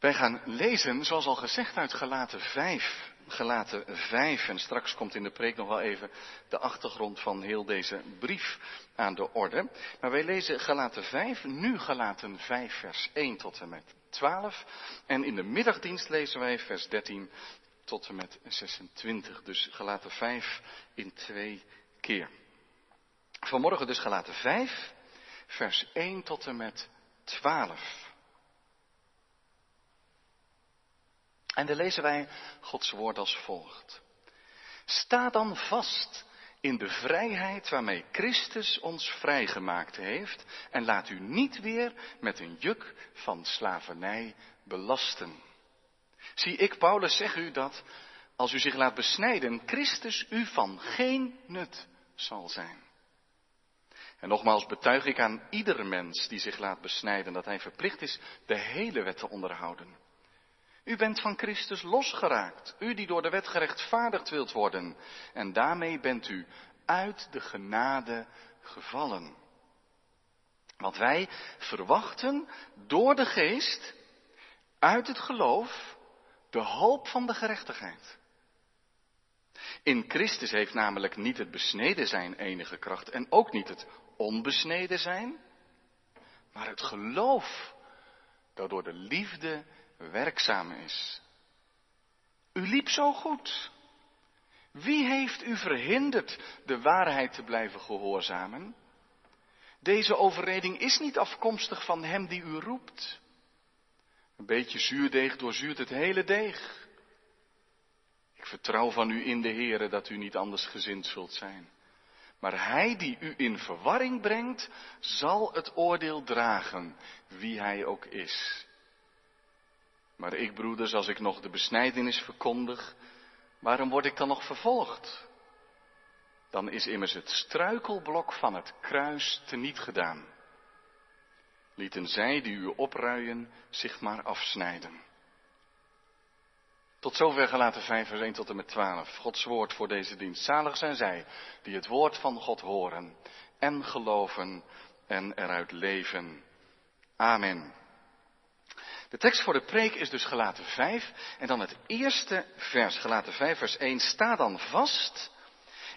Wij gaan lezen, zoals al gezegd, uit Gelaten 5. Gelaten 5. En straks komt in de preek nog wel even de achtergrond van heel deze brief aan de orde. Maar wij lezen Gelaten 5, nu Gelaten 5, vers 1 tot en met 12. En in de middagdienst lezen wij vers 13 tot en met 26. Dus Gelaten 5 in twee keer. Vanmorgen dus Gelaten 5, vers 1 tot en met 12. En dan lezen wij Gods woord als volgt. Sta dan vast in de vrijheid waarmee Christus ons vrijgemaakt heeft en laat u niet weer met een juk van slavernij belasten. Zie ik, Paulus, zeg u dat als u zich laat besnijden, Christus u van geen nut zal zijn. En nogmaals betuig ik aan ieder mens die zich laat besnijden dat hij verplicht is de hele wet te onderhouden. U bent van Christus losgeraakt, u die door de wet gerechtvaardigd wilt worden. En daarmee bent u uit de genade gevallen. Want wij verwachten door de geest, uit het geloof, de hoop van de gerechtigheid. In Christus heeft namelijk niet het besneden zijn enige kracht en ook niet het onbesneden zijn, maar het geloof dat door de liefde werkzaam is. U liep zo goed. Wie heeft u verhinderd de waarheid te blijven gehoorzamen? Deze overreding is niet afkomstig van hem die u roept. Een beetje zuurdeeg doorzuurt het hele deeg. Ik vertrouw van u in de Heere dat u niet anders gezind zult zijn. Maar hij die u in verwarring brengt, zal het oordeel dragen, wie hij ook is. Maar ik, broeders, als ik nog de besnijdenis verkondig, waarom word ik dan nog vervolgd? Dan is immers het struikelblok van het kruis teniet gedaan. Lieten zij die u opruien zich maar afsnijden. Tot zover gelaten 5 vers 1 tot en met 12. Gods woord voor deze dienst. Zalig zijn zij die het woord van God horen en geloven en eruit leven. Amen. De tekst voor de preek is dus gelaten 5 en dan het eerste vers, gelaten 5 vers 1. Sta dan vast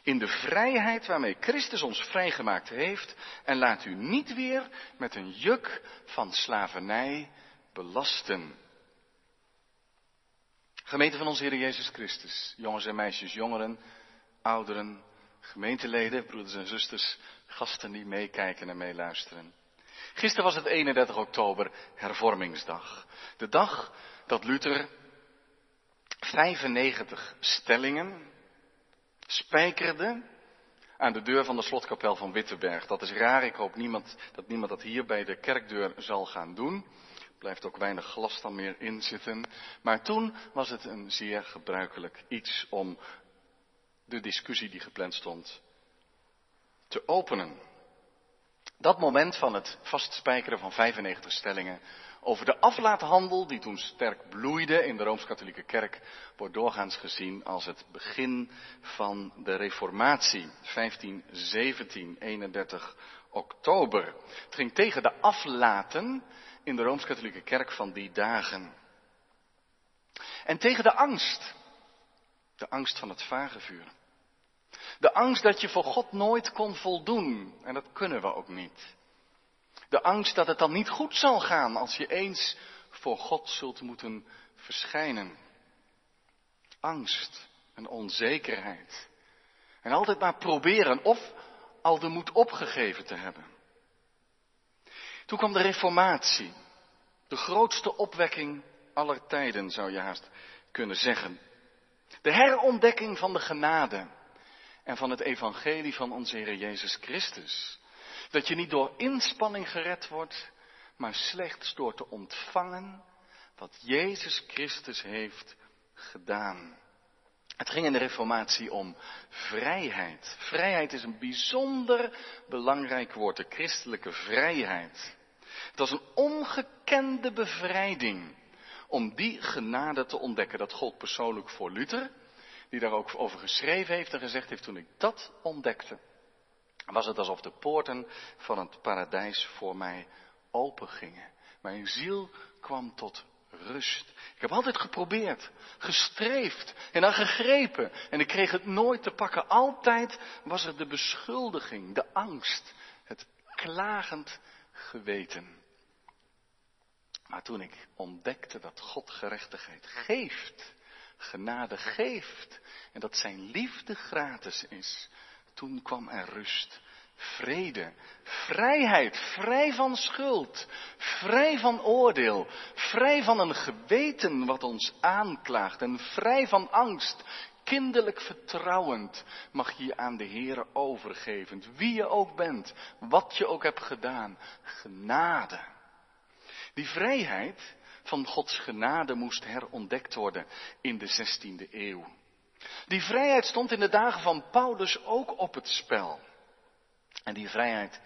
in de vrijheid waarmee Christus ons vrijgemaakt heeft en laat u niet weer met een juk van slavernij belasten. Gemeente van onze Heer Jezus Christus, jongens en meisjes, jongeren, ouderen, gemeenteleden, broeders en zusters, gasten die meekijken en meeluisteren. Gisteren was het 31 oktober, hervormingsdag. De dag dat Luther 95 stellingen spijkerde aan de deur van de slotkapel van Wittenberg. Dat is raar, ik hoop niemand, dat niemand dat hier bij de kerkdeur zal gaan doen. Er blijft ook weinig glas dan meer in zitten. Maar toen was het een zeer gebruikelijk iets om de discussie die gepland stond te openen. Dat moment van het vastspijkeren van 95 stellingen over de aflaathandel, die toen sterk bloeide in de Rooms-Katholieke Kerk, wordt doorgaans gezien als het begin van de Reformatie, 1517, 31 oktober. Het ging tegen de aflaten in de Rooms-Katholieke Kerk van die dagen. En tegen de angst, de angst van het vagevuur. De angst dat je voor God nooit kon voldoen. En dat kunnen we ook niet. De angst dat het dan niet goed zal gaan als je eens voor God zult moeten verschijnen. Angst en onzekerheid. En altijd maar proberen of al de moed opgegeven te hebben. Toen kwam de Reformatie. De grootste opwekking aller tijden zou je haast kunnen zeggen. De herontdekking van de genade en van het evangelie van onze Heer Jezus Christus. Dat je niet door inspanning gered wordt, maar slechts door te ontvangen wat Jezus Christus heeft gedaan. Het ging in de Reformatie om vrijheid. Vrijheid is een bijzonder belangrijk woord, de christelijke vrijheid. Het was een ongekende bevrijding om die genade te ontdekken. Dat gold persoonlijk voor Luther, die daar ook over geschreven heeft en gezegd heeft, toen ik dat ontdekte, was het alsof de poorten van het paradijs voor mij opengingen. Mijn ziel kwam tot rust. Ik heb altijd geprobeerd, gestreefd en dan gegrepen. En ik kreeg het nooit te pakken. Altijd was er de beschuldiging, de angst, het klagend geweten. Maar toen ik ontdekte dat God gerechtigheid geeft, genade geeft. En dat zijn liefde gratis is, toen kwam er rust, vrede, vrijheid, vrij van schuld, vrij van oordeel, vrij van een geweten wat ons aanklaagt en vrij van angst, kinderlijk vertrouwend mag je je aan de Heer overgeven, wie je ook bent, wat je ook hebt gedaan, genade. Die vrijheid van Gods genade moest herontdekt worden in de 16e eeuw. Die vrijheid stond in de dagen van Paulus ook op het spel. En die vrijheid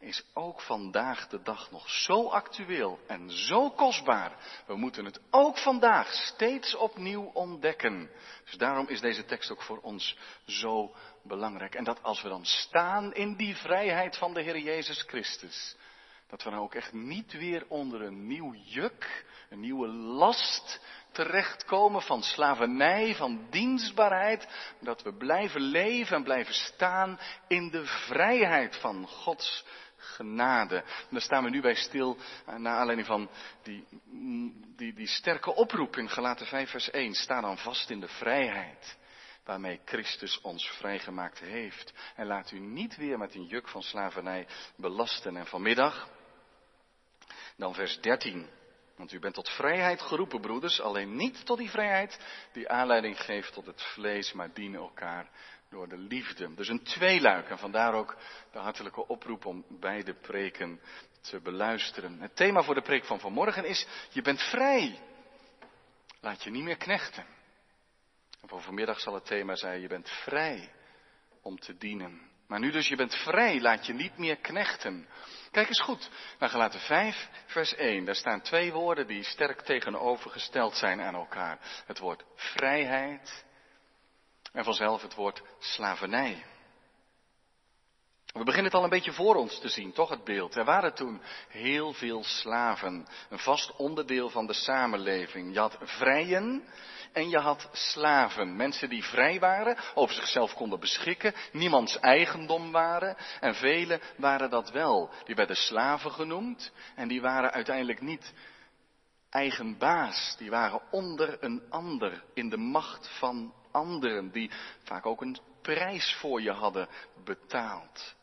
is ook vandaag de dag nog zo actueel en zo kostbaar. We moeten het ook vandaag steeds opnieuw ontdekken. Dus daarom is deze tekst ook voor ons zo belangrijk. En dat als we dan staan in die vrijheid van de Heer Jezus Christus, dat we nou ook echt niet weer onder een nieuw juk, een nieuwe last terechtkomen van slavernij, van dienstbaarheid. Dat we blijven leven en blijven staan in de vrijheid van Gods genade. En daar staan we nu bij stil, eh, naar aanleiding van die, die, die sterke oproep in Galaten 5 vers 1. Sta dan vast in de vrijheid waarmee Christus ons vrijgemaakt heeft. En laat u niet weer met een juk van slavernij belasten. En vanmiddag, dan vers 13. Want u bent tot vrijheid geroepen, broeders, alleen niet tot die vrijheid die aanleiding geeft tot het vlees, maar dienen elkaar door de liefde. Dus een tweeluik en vandaar ook de hartelijke oproep om beide preken te beluisteren. Het thema voor de preek van vanmorgen is, je bent vrij. Laat je niet meer knechten. En voor vanmiddag zal het thema zijn, je bent vrij om te dienen. Maar nu dus, je bent vrij, laat je niet meer knechten. Kijk eens goed naar Galaten 5, vers 1. Daar staan twee woorden die sterk tegenovergesteld zijn aan elkaar. Het woord vrijheid en vanzelf het woord slavernij. We beginnen het al een beetje voor ons te zien, toch het beeld. Er waren toen heel veel slaven, een vast onderdeel van de samenleving. Je had vrijen en je had slaven. Mensen die vrij waren, over zichzelf konden beschikken, niemands eigendom waren. En velen waren dat wel. Die werden slaven genoemd en die waren uiteindelijk niet eigen baas. Die waren onder een ander, in de macht van anderen, die vaak ook een prijs voor je hadden betaald.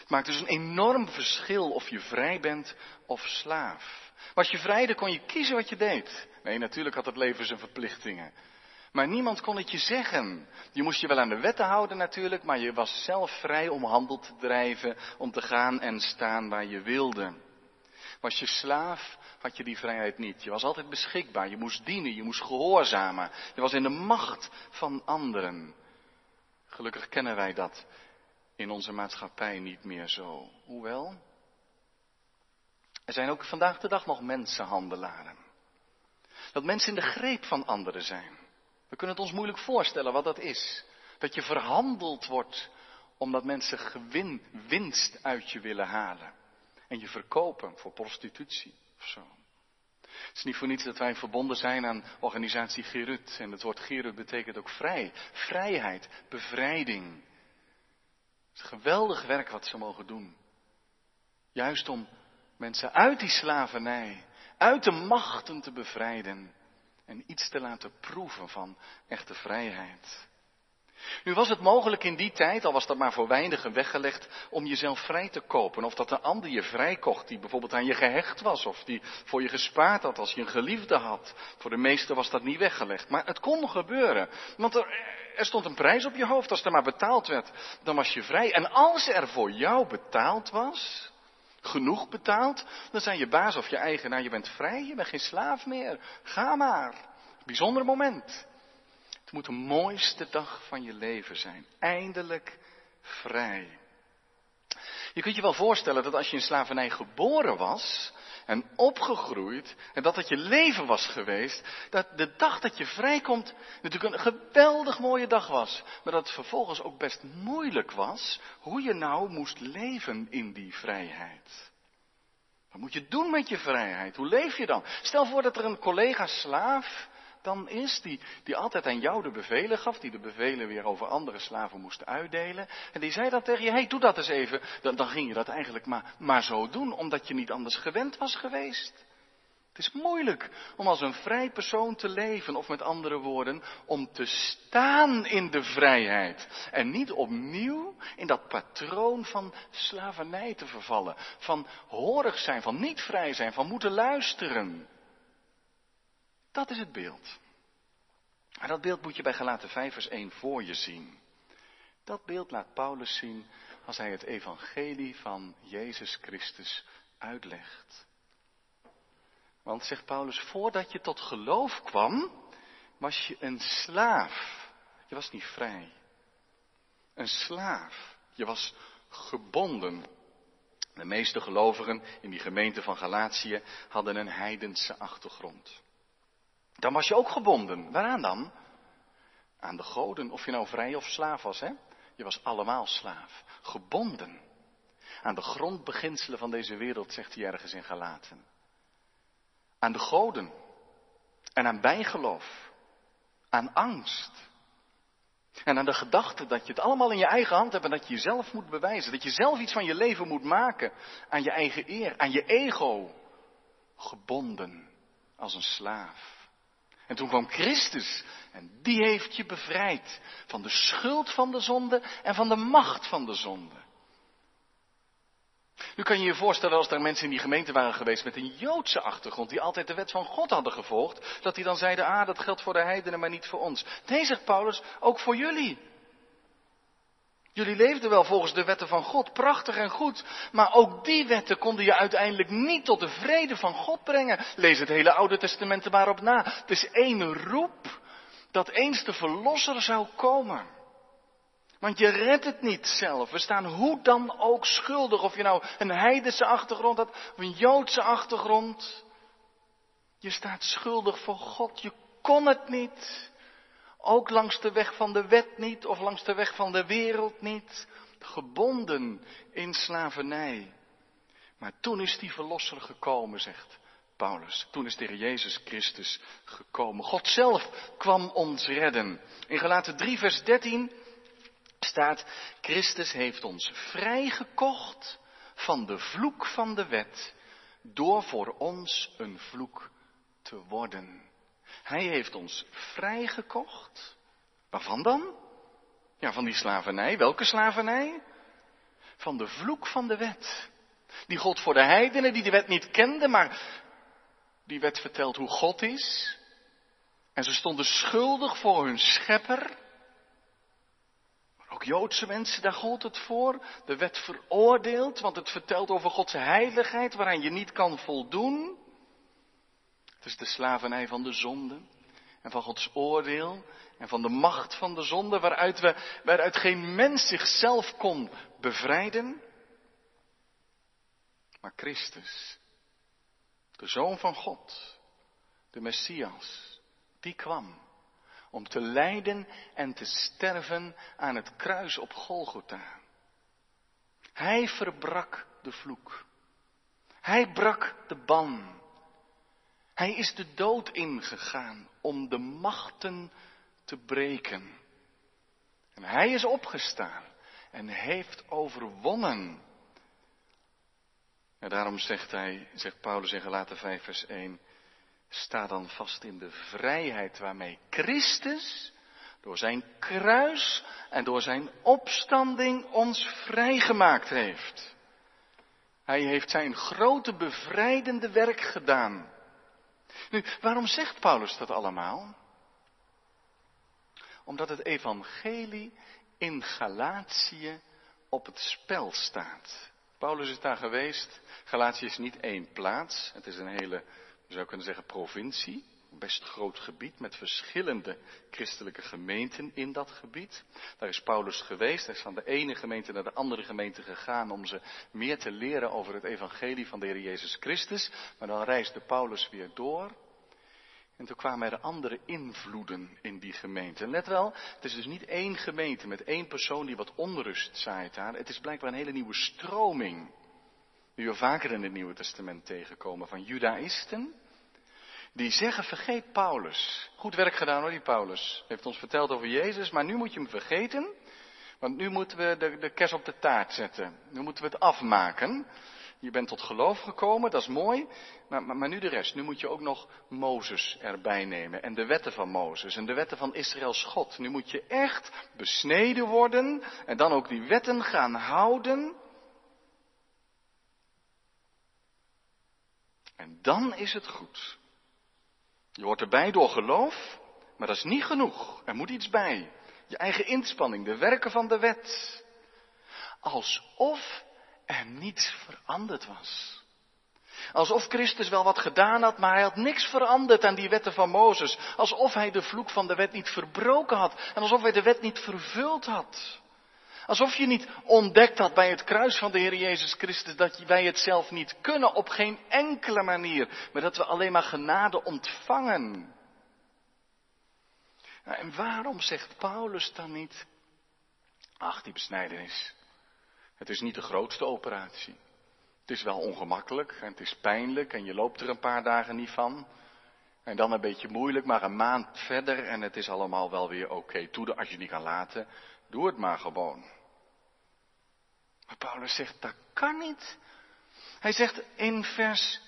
Het maakt dus een enorm verschil of je vrij bent of slaaf. Was je vrij, dan kon je kiezen wat je deed. Nee, natuurlijk had het leven zijn verplichtingen. Maar niemand kon het je zeggen. Je moest je wel aan de wetten houden natuurlijk, maar je was zelf vrij om handel te drijven, om te gaan en staan waar je wilde. Was je slaaf, had je die vrijheid niet. Je was altijd beschikbaar, je moest dienen, je moest gehoorzamen. Je was in de macht van anderen. Gelukkig kennen wij dat in onze maatschappij niet meer zo. Hoewel, er zijn ook vandaag de dag nog mensenhandelaren. Dat mensen in de greep van anderen zijn. We kunnen het ons moeilijk voorstellen wat dat is. Dat je verhandeld wordt omdat mensen gewin, winst uit je willen halen. En je verkopen voor prostitutie of zo. Het is niet voor niets dat wij verbonden zijn aan organisatie Gerut. En het woord Gerut betekent ook vrij. Vrijheid, bevrijding. Het geweldig werk wat ze mogen doen. Juist om mensen uit die slavernij, uit de machten te bevrijden en iets te laten proeven van echte vrijheid. Nu was het mogelijk in die tijd, al was dat maar voor weinigen weggelegd, om jezelf vrij te kopen. Of dat een ander je vrijkocht die bijvoorbeeld aan je gehecht was. Of die voor je gespaard had als je een geliefde had. Voor de meesten was dat niet weggelegd. Maar het kon gebeuren. Want er, stond een prijs op je hoofd. Als er maar betaald werd, dan was je vrij. En als er voor jou betaald was, genoeg betaald, dan zijn je baas of je eigenaar, je bent vrij, je bent geen slaaf meer. Ga maar. Bijzonder moment. Het moet de mooiste dag van je leven zijn. Eindelijk vrij. Je kunt je wel voorstellen dat als je in slavernij geboren was en opgegroeid en dat het je leven was geweest, dat de dag dat je vrijkomt natuurlijk een geweldig mooie dag was, maar dat het vervolgens ook best moeilijk was hoe je nou moest leven in die vrijheid. Wat moet je doen met je vrijheid? Hoe leef je dan? Stel voor dat er een collega-slaaf dan is, die, die altijd aan jou de bevelen gaf, die de bevelen weer over andere slaven moest uitdelen. En die zei dan tegen je, hé, hey, doe dat eens even. Dan, dan ging je dat eigenlijk maar, maar zo doen, omdat je niet anders gewend was geweest. Het is moeilijk om als een vrij persoon te leven, of met andere woorden, om te staan in de vrijheid. En niet opnieuw in dat patroon van slavernij te vervallen, van horig zijn, van niet vrij zijn, van moeten luisteren. Dat is het beeld. En dat beeld moet je bij Galaten 5 vers 1 voor je zien. Dat beeld laat Paulus zien als hij het evangelie van Jezus Christus uitlegt. Want, zegt Paulus, voordat je tot geloof kwam, was je een slaaf. Je was niet vrij. Een slaaf. Je was gebonden. De meeste gelovigen in die gemeente van Galatië hadden een heidense achtergrond. Dan was je ook gebonden. Waaraan dan? Aan de goden, of je nou vrij of slaaf was, hè? Je was allemaal slaaf. Gebonden. Aan de grondbeginselen van deze wereld, zegt hij ergens in Galaten. Aan de goden. En aan bijgeloof. Aan angst. En aan de gedachte dat je het allemaal in je eigen hand hebt en dat je jezelf moet bewijzen. Dat je zelf iets van je leven moet maken. Aan je eigen eer, aan je ego. Gebonden als een slaaf. En toen kwam Christus en die heeft je bevrijd van de schuld van de zonde en van de macht van de zonde. Nu kan je je voorstellen als er mensen in die gemeente waren geweest met een Joodse achtergrond, die altijd de wet van God hadden gevolgd, dat die dan zeiden, ah, dat geldt voor de heidenen, maar niet voor ons. Nee, zegt Paulus, ook voor jullie. Jullie leefden wel volgens de wetten van God, prachtig en goed, maar ook die wetten konden je uiteindelijk niet tot de vrede van God brengen. Lees het hele Oude Testament er maar op na. Het is één roep dat eens de Verlosser zou komen. Want je redt het niet zelf. We staan hoe dan ook schuldig. Of je nou een heidense achtergrond had of een Joodse achtergrond. Je staat schuldig voor God. Je kon het niet. Ook langs de weg van de wet niet of langs de weg van de wereld niet. Gebonden in slavernij. Maar toen is die verlosser gekomen, zegt Paulus. Toen is de Heer Jezus Christus gekomen. God zelf kwam ons redden. In Galaten 3 vers 13 staat, Christus heeft ons vrijgekocht van de vloek van de wet, door voor ons een vloek te worden. Hij heeft ons vrijgekocht. Waarvan dan? Ja, van die slavernij. Welke slavernij? Van de vloek van de wet. Die God voor de heidenen die de wet niet kenden, maar die wet vertelt hoe God is. En ze stonden schuldig voor hun schepper. Ook Joodse mensen, daar gold het voor. De wet veroordeelt, want het vertelt over Gods heiligheid waaraan je niet kan voldoen. Het is de slavernij van de zonde en van Gods oordeel en van de macht van de zonde waaruit, we, waaruit geen mens zichzelf kon bevrijden. Maar Christus, de Zoon van God, de Messias, die kwam om te lijden en te sterven aan het kruis op Golgotha. Hij verbrak de vloek. Hij brak de ban. Hij is de dood ingegaan om de machten te breken. En hij is opgestaan en heeft overwonnen. En daarom zegt hij, zegt Paulus in Galaten 5 vers 1, sta dan vast in de vrijheid waarmee Christus door zijn kruis en door zijn opstanding ons vrijgemaakt heeft. Hij heeft zijn grote bevrijdende werk gedaan. Nu, waarom zegt Paulus dat allemaal? Omdat het evangelie in Galatië op het spel staat. Paulus is daar geweest. Galatië is niet één plaats. Het is een hele, je zou kunnen zeggen, provincie best groot gebied met verschillende christelijke gemeenten in dat gebied. Daar is Paulus geweest. Hij is van de ene gemeente naar de andere gemeente gegaan om ze meer te leren over het evangelie van de Heer Jezus Christus. Maar dan reisde Paulus weer door. En toen kwamen er andere invloeden in die gemeente. let wel, het is dus niet één gemeente met één persoon die wat onrust zaait daar. Het is blijkbaar een hele nieuwe stroming die we vaker in het Nieuwe Testament tegenkomen, van Judaïsten, die zeggen, vergeet Paulus. Goed werk gedaan hoor, die Paulus. Heeft ons verteld over Jezus, maar nu moet je hem vergeten. Want nu moeten we de, de kers op de taart zetten. Nu moeten we het afmaken. Je bent tot geloof gekomen, dat is mooi. Maar, maar, maar, nu de rest. Nu moet je ook nog Mozes erbij nemen. En de wetten van Mozes. En de wetten van Israëls God. Nu moet je echt besneden worden. En dan ook die wetten gaan houden. En dan is het goed. Je hoort erbij door geloof. Maar dat is niet genoeg. Er moet iets bij. Je eigen inspanning, de werken van de wet. Alsof er niets veranderd was. Alsof Christus wel wat gedaan had, maar hij had niks veranderd aan die wetten van Mozes. Alsof hij de vloek van de wet niet verbroken had en alsof hij de wet niet vervuld had. Alsof je niet ontdekt had bij het kruis van de Heer Jezus Christus dat wij het zelf niet kunnen op geen enkele manier, maar dat we alleen maar genade ontvangen. Nou, en waarom zegt Paulus dan niet, ach die besnijdenis, het is niet de grootste operatie. Het is wel ongemakkelijk en het is pijnlijk en je loopt er een paar dagen niet van. En dan een beetje moeilijk, maar een maand verder en het is allemaal wel weer oké. Doe als je niet kan laten, doe het maar gewoon. Maar Paulus zegt, dat kan niet. Hij zegt in vers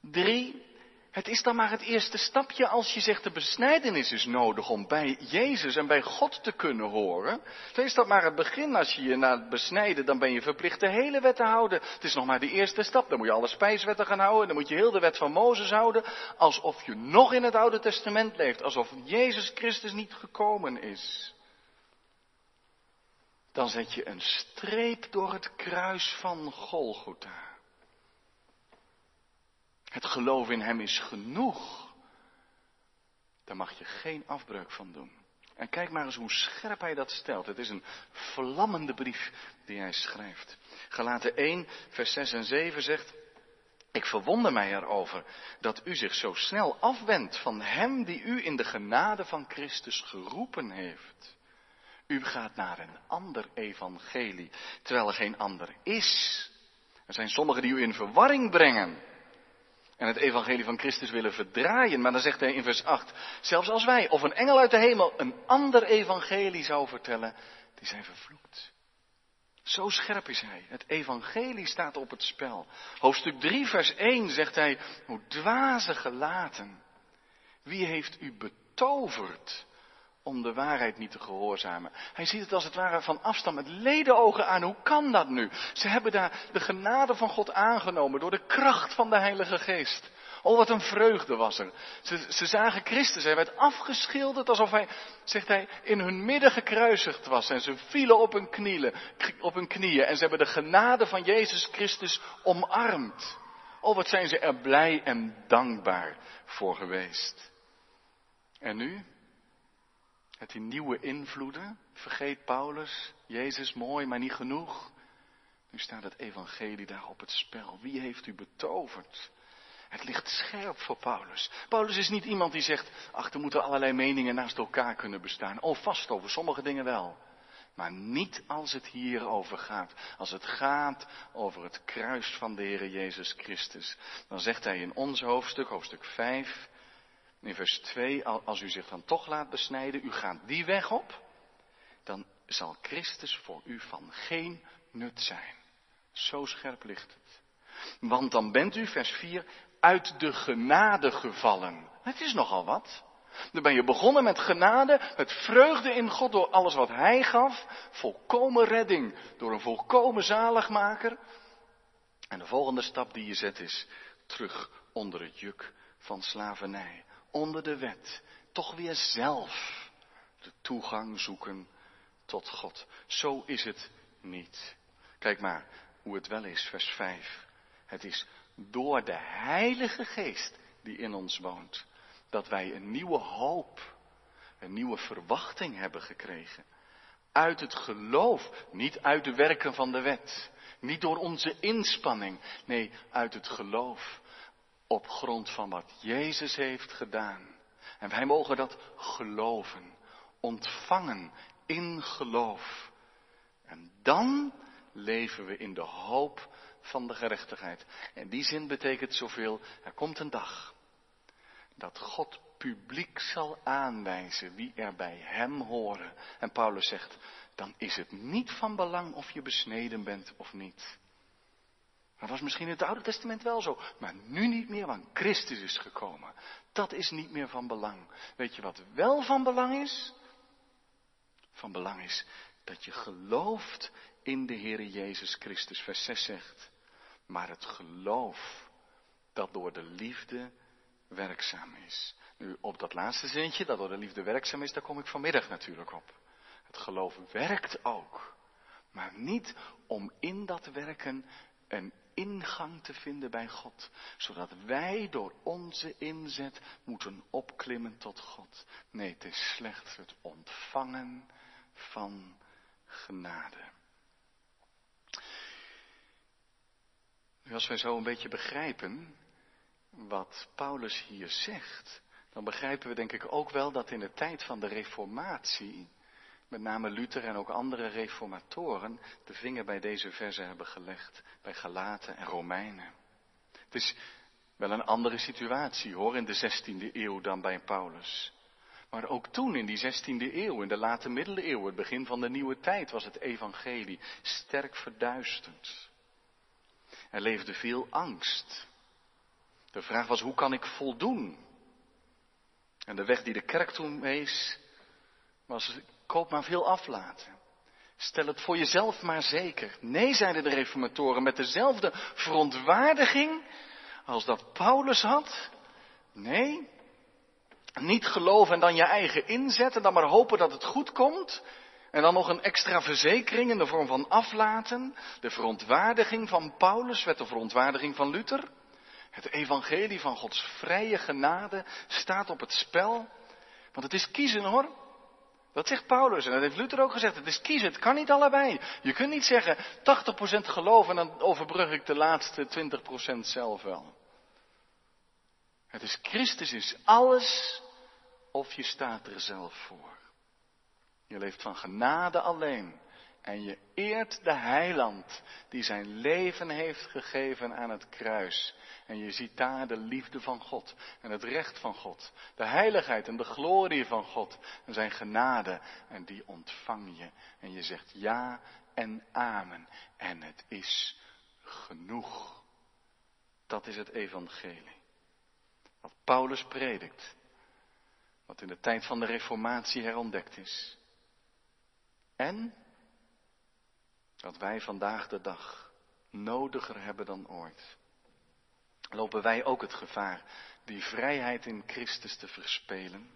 3, het is dan maar het eerste stapje als je zegt de besnijdenis is nodig om bij Jezus en bij God te kunnen horen. Dan is dat maar het begin. Als je je na het besnijden, dan ben je verplicht de hele wet te houden. Het is nog maar de eerste stap. Dan moet je alle spijswetten gaan houden. Dan moet je heel de wet van Mozes houden. Alsof je nog in het Oude Testament leeft. Alsof Jezus Christus niet gekomen is. Dan zet je een streep door het kruis van Golgotha. Het geloof in Hem is genoeg. Daar mag je geen afbreuk van doen. En kijk maar eens hoe scherp hij dat stelt. Het is een vlammende brief die hij schrijft. Galaten 1, vers 6 en 7 zegt, ik verwonder mij erover dat u zich zo snel afwendt van hem die u in de genade van Christus geroepen heeft. U gaat naar een ander evangelie, terwijl er geen ander is. Er zijn sommigen die u in verwarring brengen en het evangelie van Christus willen verdraaien. Maar dan zegt hij in vers 8, zelfs als wij of een engel uit de hemel een ander evangelie zou vertellen, die zijn vervloekt. Zo scherp is hij. Het evangelie staat op het spel. Hoofdstuk 3, vers 1 zegt hij, hoe dwaze gelaten. Wie heeft u betoverd om de waarheid niet te gehoorzamen. Hij ziet het als het ware van afstand met ledenogen aan. Hoe kan dat nu? Ze hebben daar de genade van God aangenomen door de kracht van de Heilige Geest. Oh, wat een vreugde was er. Ze, ze zagen Christus. Hij werd afgeschilderd alsof hij, zegt hij, in hun midden gekruisigd was. En ze vielen op hun, knieën, op hun knieën. En ze hebben de genade van Jezus Christus omarmd. Oh, wat zijn ze er blij en dankbaar voor geweest. En nu? Met die nieuwe invloeden. Vergeet Paulus, Jezus mooi, maar niet genoeg. Nu staat het evangelie daar op het spel. Wie heeft u betoverd? Het ligt scherp voor Paulus. Paulus is niet iemand die zegt, ach, er moeten allerlei meningen naast elkaar kunnen bestaan. Oh, vast over sommige dingen wel. Maar niet als het hierover gaat. Als het gaat over het kruis van de Heer Jezus Christus. Dan zegt hij in ons hoofdstuk, hoofdstuk 5, in vers 2, als u zich dan toch laat besnijden, u gaat die weg op, dan zal Christus voor u van geen nut zijn. Zo scherp ligt het. Want dan bent u, vers 4, uit de genade gevallen. Het is nogal wat. Dan ben je begonnen met genade, met vreugde in God door alles wat Hij gaf, volkomen redding door een volkomen zaligmaker. En de volgende stap die je zet is terug onder het juk van slavernij onder de wet toch weer zelf de toegang zoeken tot God. Zo is het niet. Kijk maar hoe het wel is, vers 5. Het is door de Heilige Geest die in ons woont, dat wij een nieuwe hoop, een nieuwe verwachting hebben gekregen. Uit het geloof, niet uit de werken van de wet, niet door onze inspanning, nee, uit het geloof op grond van wat Jezus heeft gedaan. En wij mogen dat geloven, ontvangen in geloof. En dan leven we in de hoop van de gerechtigheid. In die zin betekent zoveel, er komt een dag dat God publiek zal aanwijzen wie er bij hem horen. En Paulus zegt, dan is het niet van belang of je besneden bent of niet. Dat was misschien in het Oude Testament wel zo, maar nu niet meer, want Christus is gekomen. Dat is niet meer van belang. Weet je wat wel van belang is? Van belang is dat je gelooft in de Heer Jezus Christus. Vers 6 zegt, maar het geloof dat door de liefde werkzaam is. Nu, op dat laatste zintje, dat door de liefde werkzaam is, daar kom ik vanmiddag natuurlijk op. Het geloof werkt ook. Maar niet om in dat werken een ingang te vinden bij God, zodat wij door onze inzet moeten opklimmen tot God. Nee, het is slechts het ontvangen van genade. Nu, als wij zo een beetje begrijpen wat Paulus hier zegt, dan begrijpen we denk ik ook wel dat in de tijd van de Reformatie, met name Luther en ook andere reformatoren, de vinger bij deze verzen hebben gelegd, bij Galaten en Romeinen. Het is wel een andere situatie hoor, in de 16e eeuw dan bij Paulus. Maar ook toen, in die 16e eeuw, in de late middeleeuwen, het begin van de nieuwe tijd, was het evangelie sterk verduisterd. Er leefde veel angst. De vraag was, hoe kan ik voldoen? En de weg die de kerk toen wees, was, koop maar veel aflaten. Stel het voor jezelf maar zeker. Nee, zeiden de reformatoren, met dezelfde verontwaardiging als dat Paulus had. Nee, niet geloven en dan je eigen inzet en dan maar hopen dat het goed komt. En dan nog een extra verzekering in de vorm van aflaten. De verontwaardiging van Paulus werd de verontwaardiging van Luther. Het evangelie van Gods vrije genade staat op het spel. Want het is kiezen hoor. Dat zegt Paulus en dat heeft Luther ook gezegd. Het is kiezen, het kan niet allebei. Je kunt niet zeggen 80% geloof en dan overbrug ik de laatste 20% zelf wel. Het is Christus is alles of je staat er zelf voor. Je leeft van genade alleen. En je eert de heiland die zijn leven heeft gegeven aan het kruis. En je ziet daar de liefde van God en het recht van God. De heiligheid en de glorie van God en zijn genade. En die ontvang je. En je zegt ja en amen. En het is genoeg. Dat is het evangelie. Wat Paulus predikt. Wat in de tijd van de Reformatie herontdekt is. En dat wij vandaag de dag nodiger hebben dan ooit. Lopen wij ook het gevaar die vrijheid in Christus te verspelen?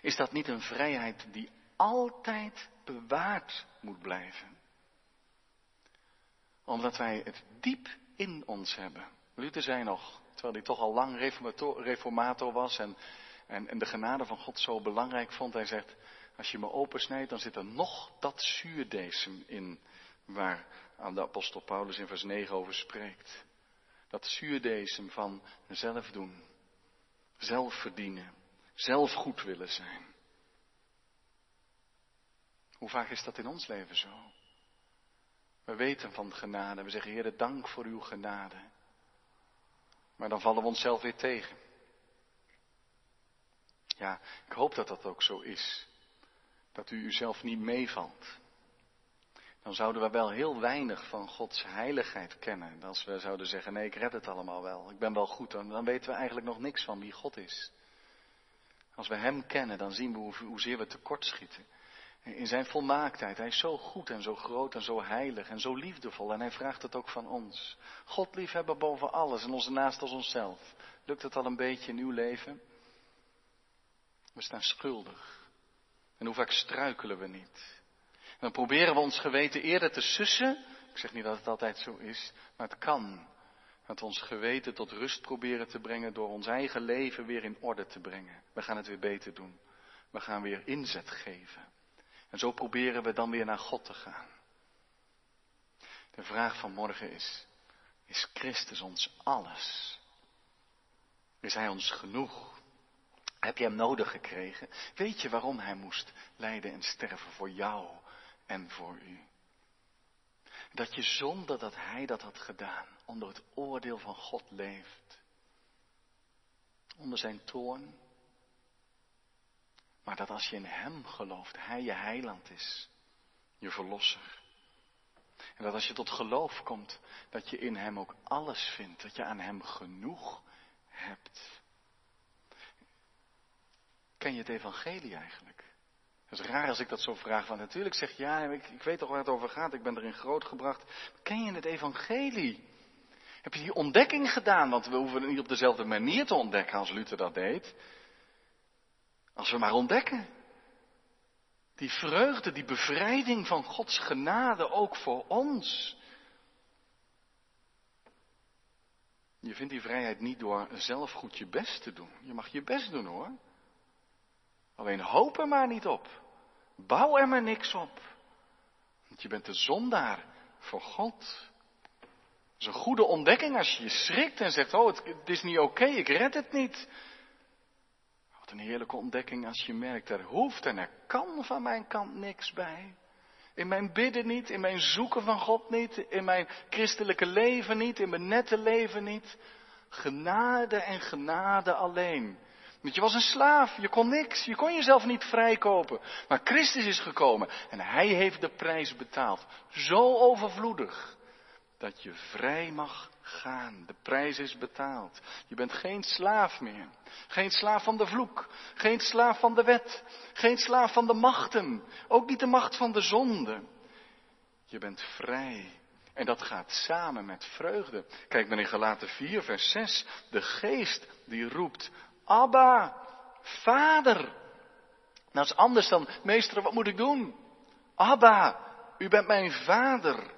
Is dat niet een vrijheid die altijd bewaard moet blijven? Omdat wij het diep in ons hebben. Luther zei nog, terwijl hij toch al lang reformator, was en, en, en de genade van God zo belangrijk vond, hij zegt, als je me opensnijdt, dan zit er nog dat zuurdesem in waar aan de apostel Paulus in vers 9 over spreekt. Dat zuurdesem van zelf doen, zelf verdienen, zelf goed willen zijn. Hoe vaak is dat in ons leven zo? We weten van genade, we zeggen Heer, dank voor uw genade. Maar dan vallen we onszelf weer tegen. Ja, ik hoop dat dat ook zo is dat u uzelf niet meevalt. Dan zouden we wel heel weinig van Gods heiligheid kennen. Als we zouden zeggen, nee, ik red het allemaal wel. Ik ben wel goed. Dan, dan weten we eigenlijk nog niks van wie God is. Als we Hem kennen, dan zien we hoe, hoezeer we tekortschieten. In zijn volmaaktheid. Hij is zo goed en zo groot en zo heilig en zo liefdevol. En hij vraagt het ook van ons. God liefhebben boven alles en onze naast als onszelf. Lukt het al een beetje in uw leven? We staan schuldig. En hoe vaak struikelen we niet? En dan proberen we ons geweten eerder te sussen. Ik zeg niet dat het altijd zo is, maar het kan. Dat we ons geweten tot rust proberen te brengen door ons eigen leven weer in orde te brengen. We gaan het weer beter doen. We gaan weer inzet geven. En zo proberen we dan weer naar God te gaan. De vraag van morgen is, is Christus ons alles? Is Hij ons genoeg? Heb je hem nodig gekregen? Weet je waarom hij moest lijden en sterven voor jou en voor u? Dat je zonder dat hij dat had gedaan, onder het oordeel van God leeft. Onder zijn toorn. Maar dat als je in hem gelooft, hij je heiland is, je verlosser. En dat als je tot geloof komt, dat je in hem ook alles vindt, dat je aan hem genoeg hebt. Ken je het evangelie eigenlijk? Het is raar als ik dat zo vraag, want natuurlijk zeg je, ja, ik, ik weet toch waar het over gaat, ik ben erin grootgebracht. Ken je het evangelie? Heb je die ontdekking gedaan? Want we hoeven het niet op dezelfde manier te ontdekken als Luther dat deed. Als we maar ontdekken. Die vreugde, die bevrijding van Gods genade ook voor ons. Je vindt die vrijheid niet door zelf goed je best te doen. Je mag je best doen hoor. Alleen hoop er maar niet op. Bouw er maar niks op. Want je bent de zondaar voor God. Het is een goede ontdekking als je je schrikt en zegt, oh het, is niet oké, ik red het niet. Wat een heerlijke ontdekking als je merkt, er hoeft en er kan van mijn kant niks bij. In mijn bidden niet, in mijn zoeken van God niet, in mijn christelijke leven niet, in mijn nette leven niet. Genade en genade alleen. Want je was een slaaf, je kon niks, je kon jezelf niet vrijkopen. Maar Christus is gekomen en hij heeft de prijs betaald. Zo overvloedig dat je vrij mag gaan. De prijs is betaald. Je bent geen slaaf meer. Geen slaaf van de vloek. Geen slaaf van de wet. Geen slaaf van de machten. Ook niet de macht van de zonde. Je bent vrij. En dat gaat samen met vreugde. Kijk maar in Galaten 4, vers 6. De geest die roept, Abba, vader. Dat is anders dan, meester, wat moet ik doen? Abba, u bent mijn vader.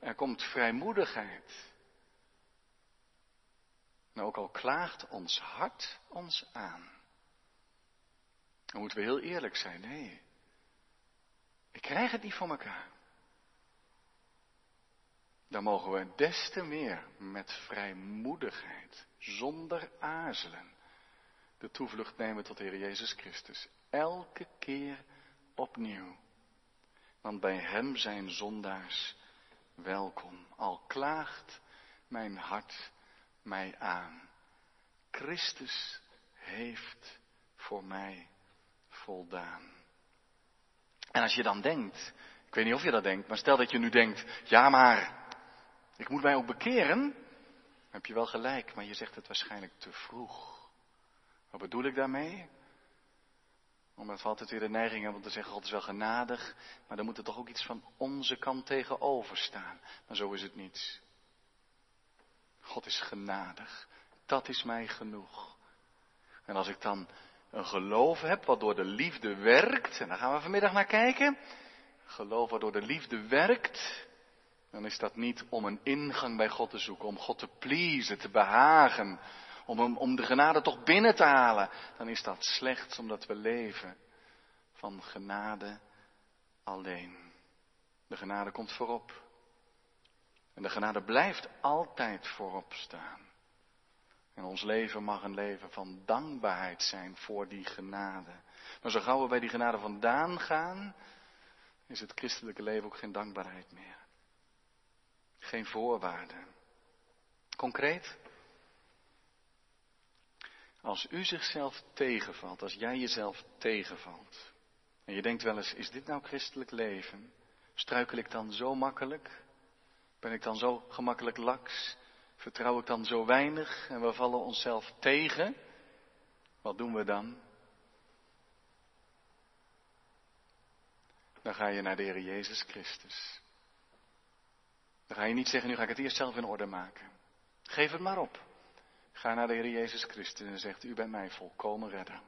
Er komt vrijmoedigheid. En ook al klaagt ons hart ons aan. Dan moeten we heel eerlijk zijn. Nee, ik krijg het niet voor elkaar. Dan mogen we des te meer met vrijmoedigheid, zonder aarzelen, de toevlucht nemen tot de Heer Jezus Christus. Elke keer opnieuw. Want bij Hem zijn zondaars welkom. Al klaagt mijn hart mij aan. Christus heeft voor mij voldaan. En als je dan denkt, ik weet niet of je dat denkt, maar stel dat je nu denkt, ja maar, ik moet mij ook bekeren, dan heb je wel gelijk, maar je zegt het waarschijnlijk te vroeg. Wat bedoel ik daarmee? Omdat we altijd weer de neiging hebben om te zeggen, God is wel genadig, maar dan moet er toch ook iets van onze kant tegenover staan. Maar zo is het niet. God is genadig. Dat is mij genoeg. En als ik dan een geloof heb wat door de liefde werkt, en daar gaan we vanmiddag naar kijken. Geloof wat door de liefde werkt, dan is dat niet om een ingang bij God te zoeken, om God te pleasen, te behagen, om, hem, om de genade toch binnen te halen. Dan is dat slechts omdat we leven van genade alleen. De genade komt voorop. En de genade blijft altijd voorop staan. En ons leven mag een leven van dankbaarheid zijn voor die genade. Maar zo gauw we bij die genade vandaan gaan, is het christelijke leven ook geen dankbaarheid meer. Geen voorwaarden. Concreet, als u zichzelf tegenvalt, als jij jezelf tegenvalt, en je denkt wel eens, is dit nou christelijk leven? Struikel ik dan zo makkelijk? Ben ik dan zo gemakkelijk laks? Vertrouw ik dan zo weinig en we vallen onszelf tegen? Wat doen we dan? Dan ga je naar de Heer Jezus Christus. Dan ga je niet zeggen, nu ga ik het eerst zelf in orde maken. Geef het maar op. Ga naar de Heer Jezus Christus en zegt, u bent mij volkomen redder.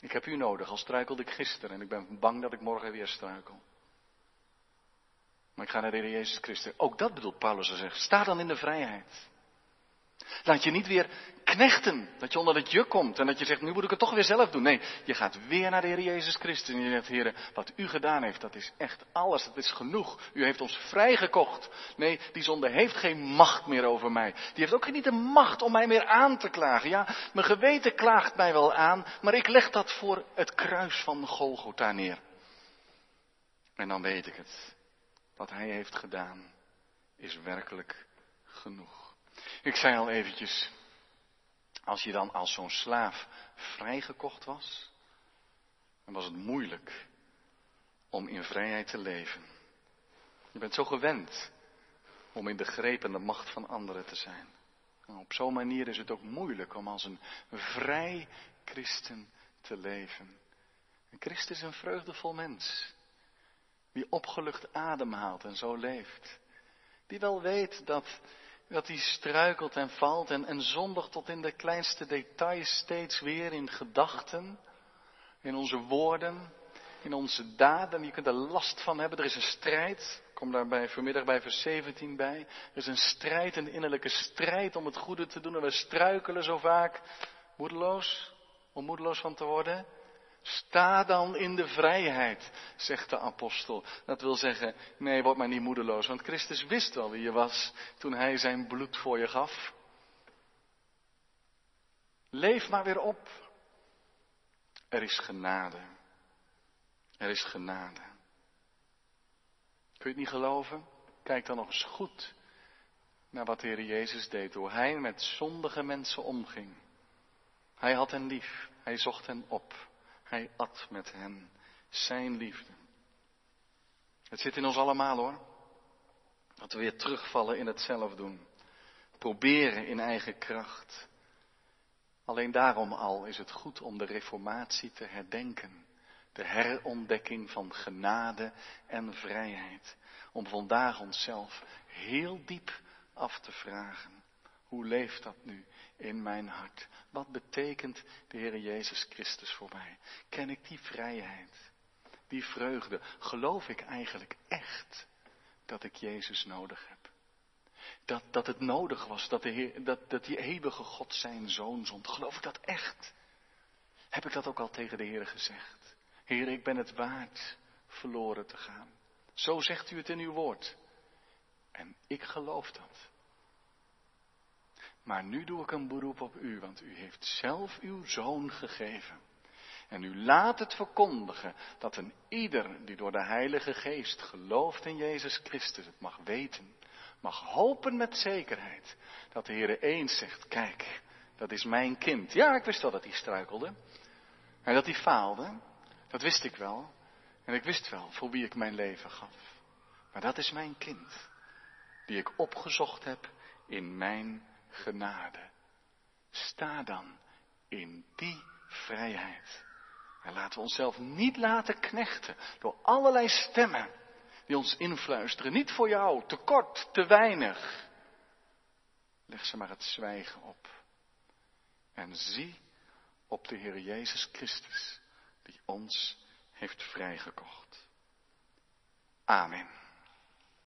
Ik heb u nodig, al struikelde ik gisteren en ik ben bang dat ik morgen weer struikel. Maar ik ga naar de Heer Jezus Christus. Ook dat bedoelt Paulus te zeggen. Sta dan in de vrijheid. Laat je niet weer knechten, dat je onder het juk komt en dat je zegt, nu moet ik het toch weer zelf doen. Nee, je gaat weer naar de Heer Jezus Christus en je zegt, Heer, wat u gedaan heeft, dat is echt alles, dat is genoeg. U heeft ons vrijgekocht. Nee, die zonde heeft geen macht meer over mij. Die heeft ook niet de macht om mij meer aan te klagen. Ja, mijn geweten klaagt mij wel aan, maar ik leg dat voor het kruis van Golgotha neer. En dan weet ik het. wat Hij heeft gedaan, is werkelijk genoeg. Ik zei al eventjes, als je dan als zo'n slaaf vrijgekocht was, dan was het moeilijk om in vrijheid te leven. Je bent zo gewend om in de greep en de macht van anderen te zijn. En op zo'n manier is het ook moeilijk om als een vrij christen te leven. Een christen is een vreugdevol mens. Die opgelucht ademhaalt en zo leeft. Die wel weet dat, dat hij struikelt en valt en, en zondigt tot in de kleinste details steeds weer in gedachten, in onze woorden, in onze daden. Je kunt er last van hebben. Er is een strijd. Ik kom daarbij vanmiddag bij vers 17 bij. Er is een strijd, een innerlijke strijd om het goede te doen. En we struikelen zo vaak moedeloos, om moedeloos van te worden. Sta dan in de vrijheid, zegt de apostel. Dat wil zeggen, nee, word maar niet moedeloos, want Christus wist wel wie je was toen hij zijn bloed voor je gaf. Leef maar weer op. Er is genade. Er is genade. Kun je het niet geloven? Kijk dan nog eens goed naar wat de Heer Jezus deed, hoe Hij met zondige mensen omging. Hij had hen lief, Hij zocht hen op, Hij at met hen Zijn liefde. Het zit in ons allemaal hoor. Dat we weer terugvallen in het zelf doen. Proberen in eigen kracht. Alleen daarom al is het goed om de reformatie te herdenken de herontdekking van genade en vrijheid. Om vandaag onszelf heel diep af te vragen. Hoe leeft dat nu in mijn hart? Wat betekent de Heer Jezus Christus voor mij? Ken ik die vrijheid? Die vreugde? Geloof ik eigenlijk echt dat ik Jezus nodig heb? Dat, dat het nodig was dat, de Heer, dat, dat die eeuwige God zijn zoon zond. Geloof ik dat echt? Heb ik dat ook al tegen de Heer gezegd? Heer, ik ben het waard verloren te gaan. Zo zegt u het in uw woord. En ik geloof dat. Maar nu doe ik een beroep op u, want u heeft zelf uw zoon gegeven. En u laat het verkondigen dat een ieder die door de Heilige Geest gelooft in Jezus Christus het mag weten, mag hopen met zekerheid dat de Heer eens zegt, kijk, dat is mijn kind. Ja, ik wist wel dat hij struikelde en dat hij faalde, dat wist ik wel. En ik wist wel voor wie ik mijn leven gaf. Maar dat is mijn kind. Die ik opgezocht heb in mijn genade. Sta dan in die vrijheid. En laten we onszelf niet laten knechten door allerlei stemmen die ons influisteren. Niet voor jou, te kort, te weinig. Leg ze maar het zwijgen op. En zie op de Heer Jezus Christus die ons heeft vrijgekocht. Amen.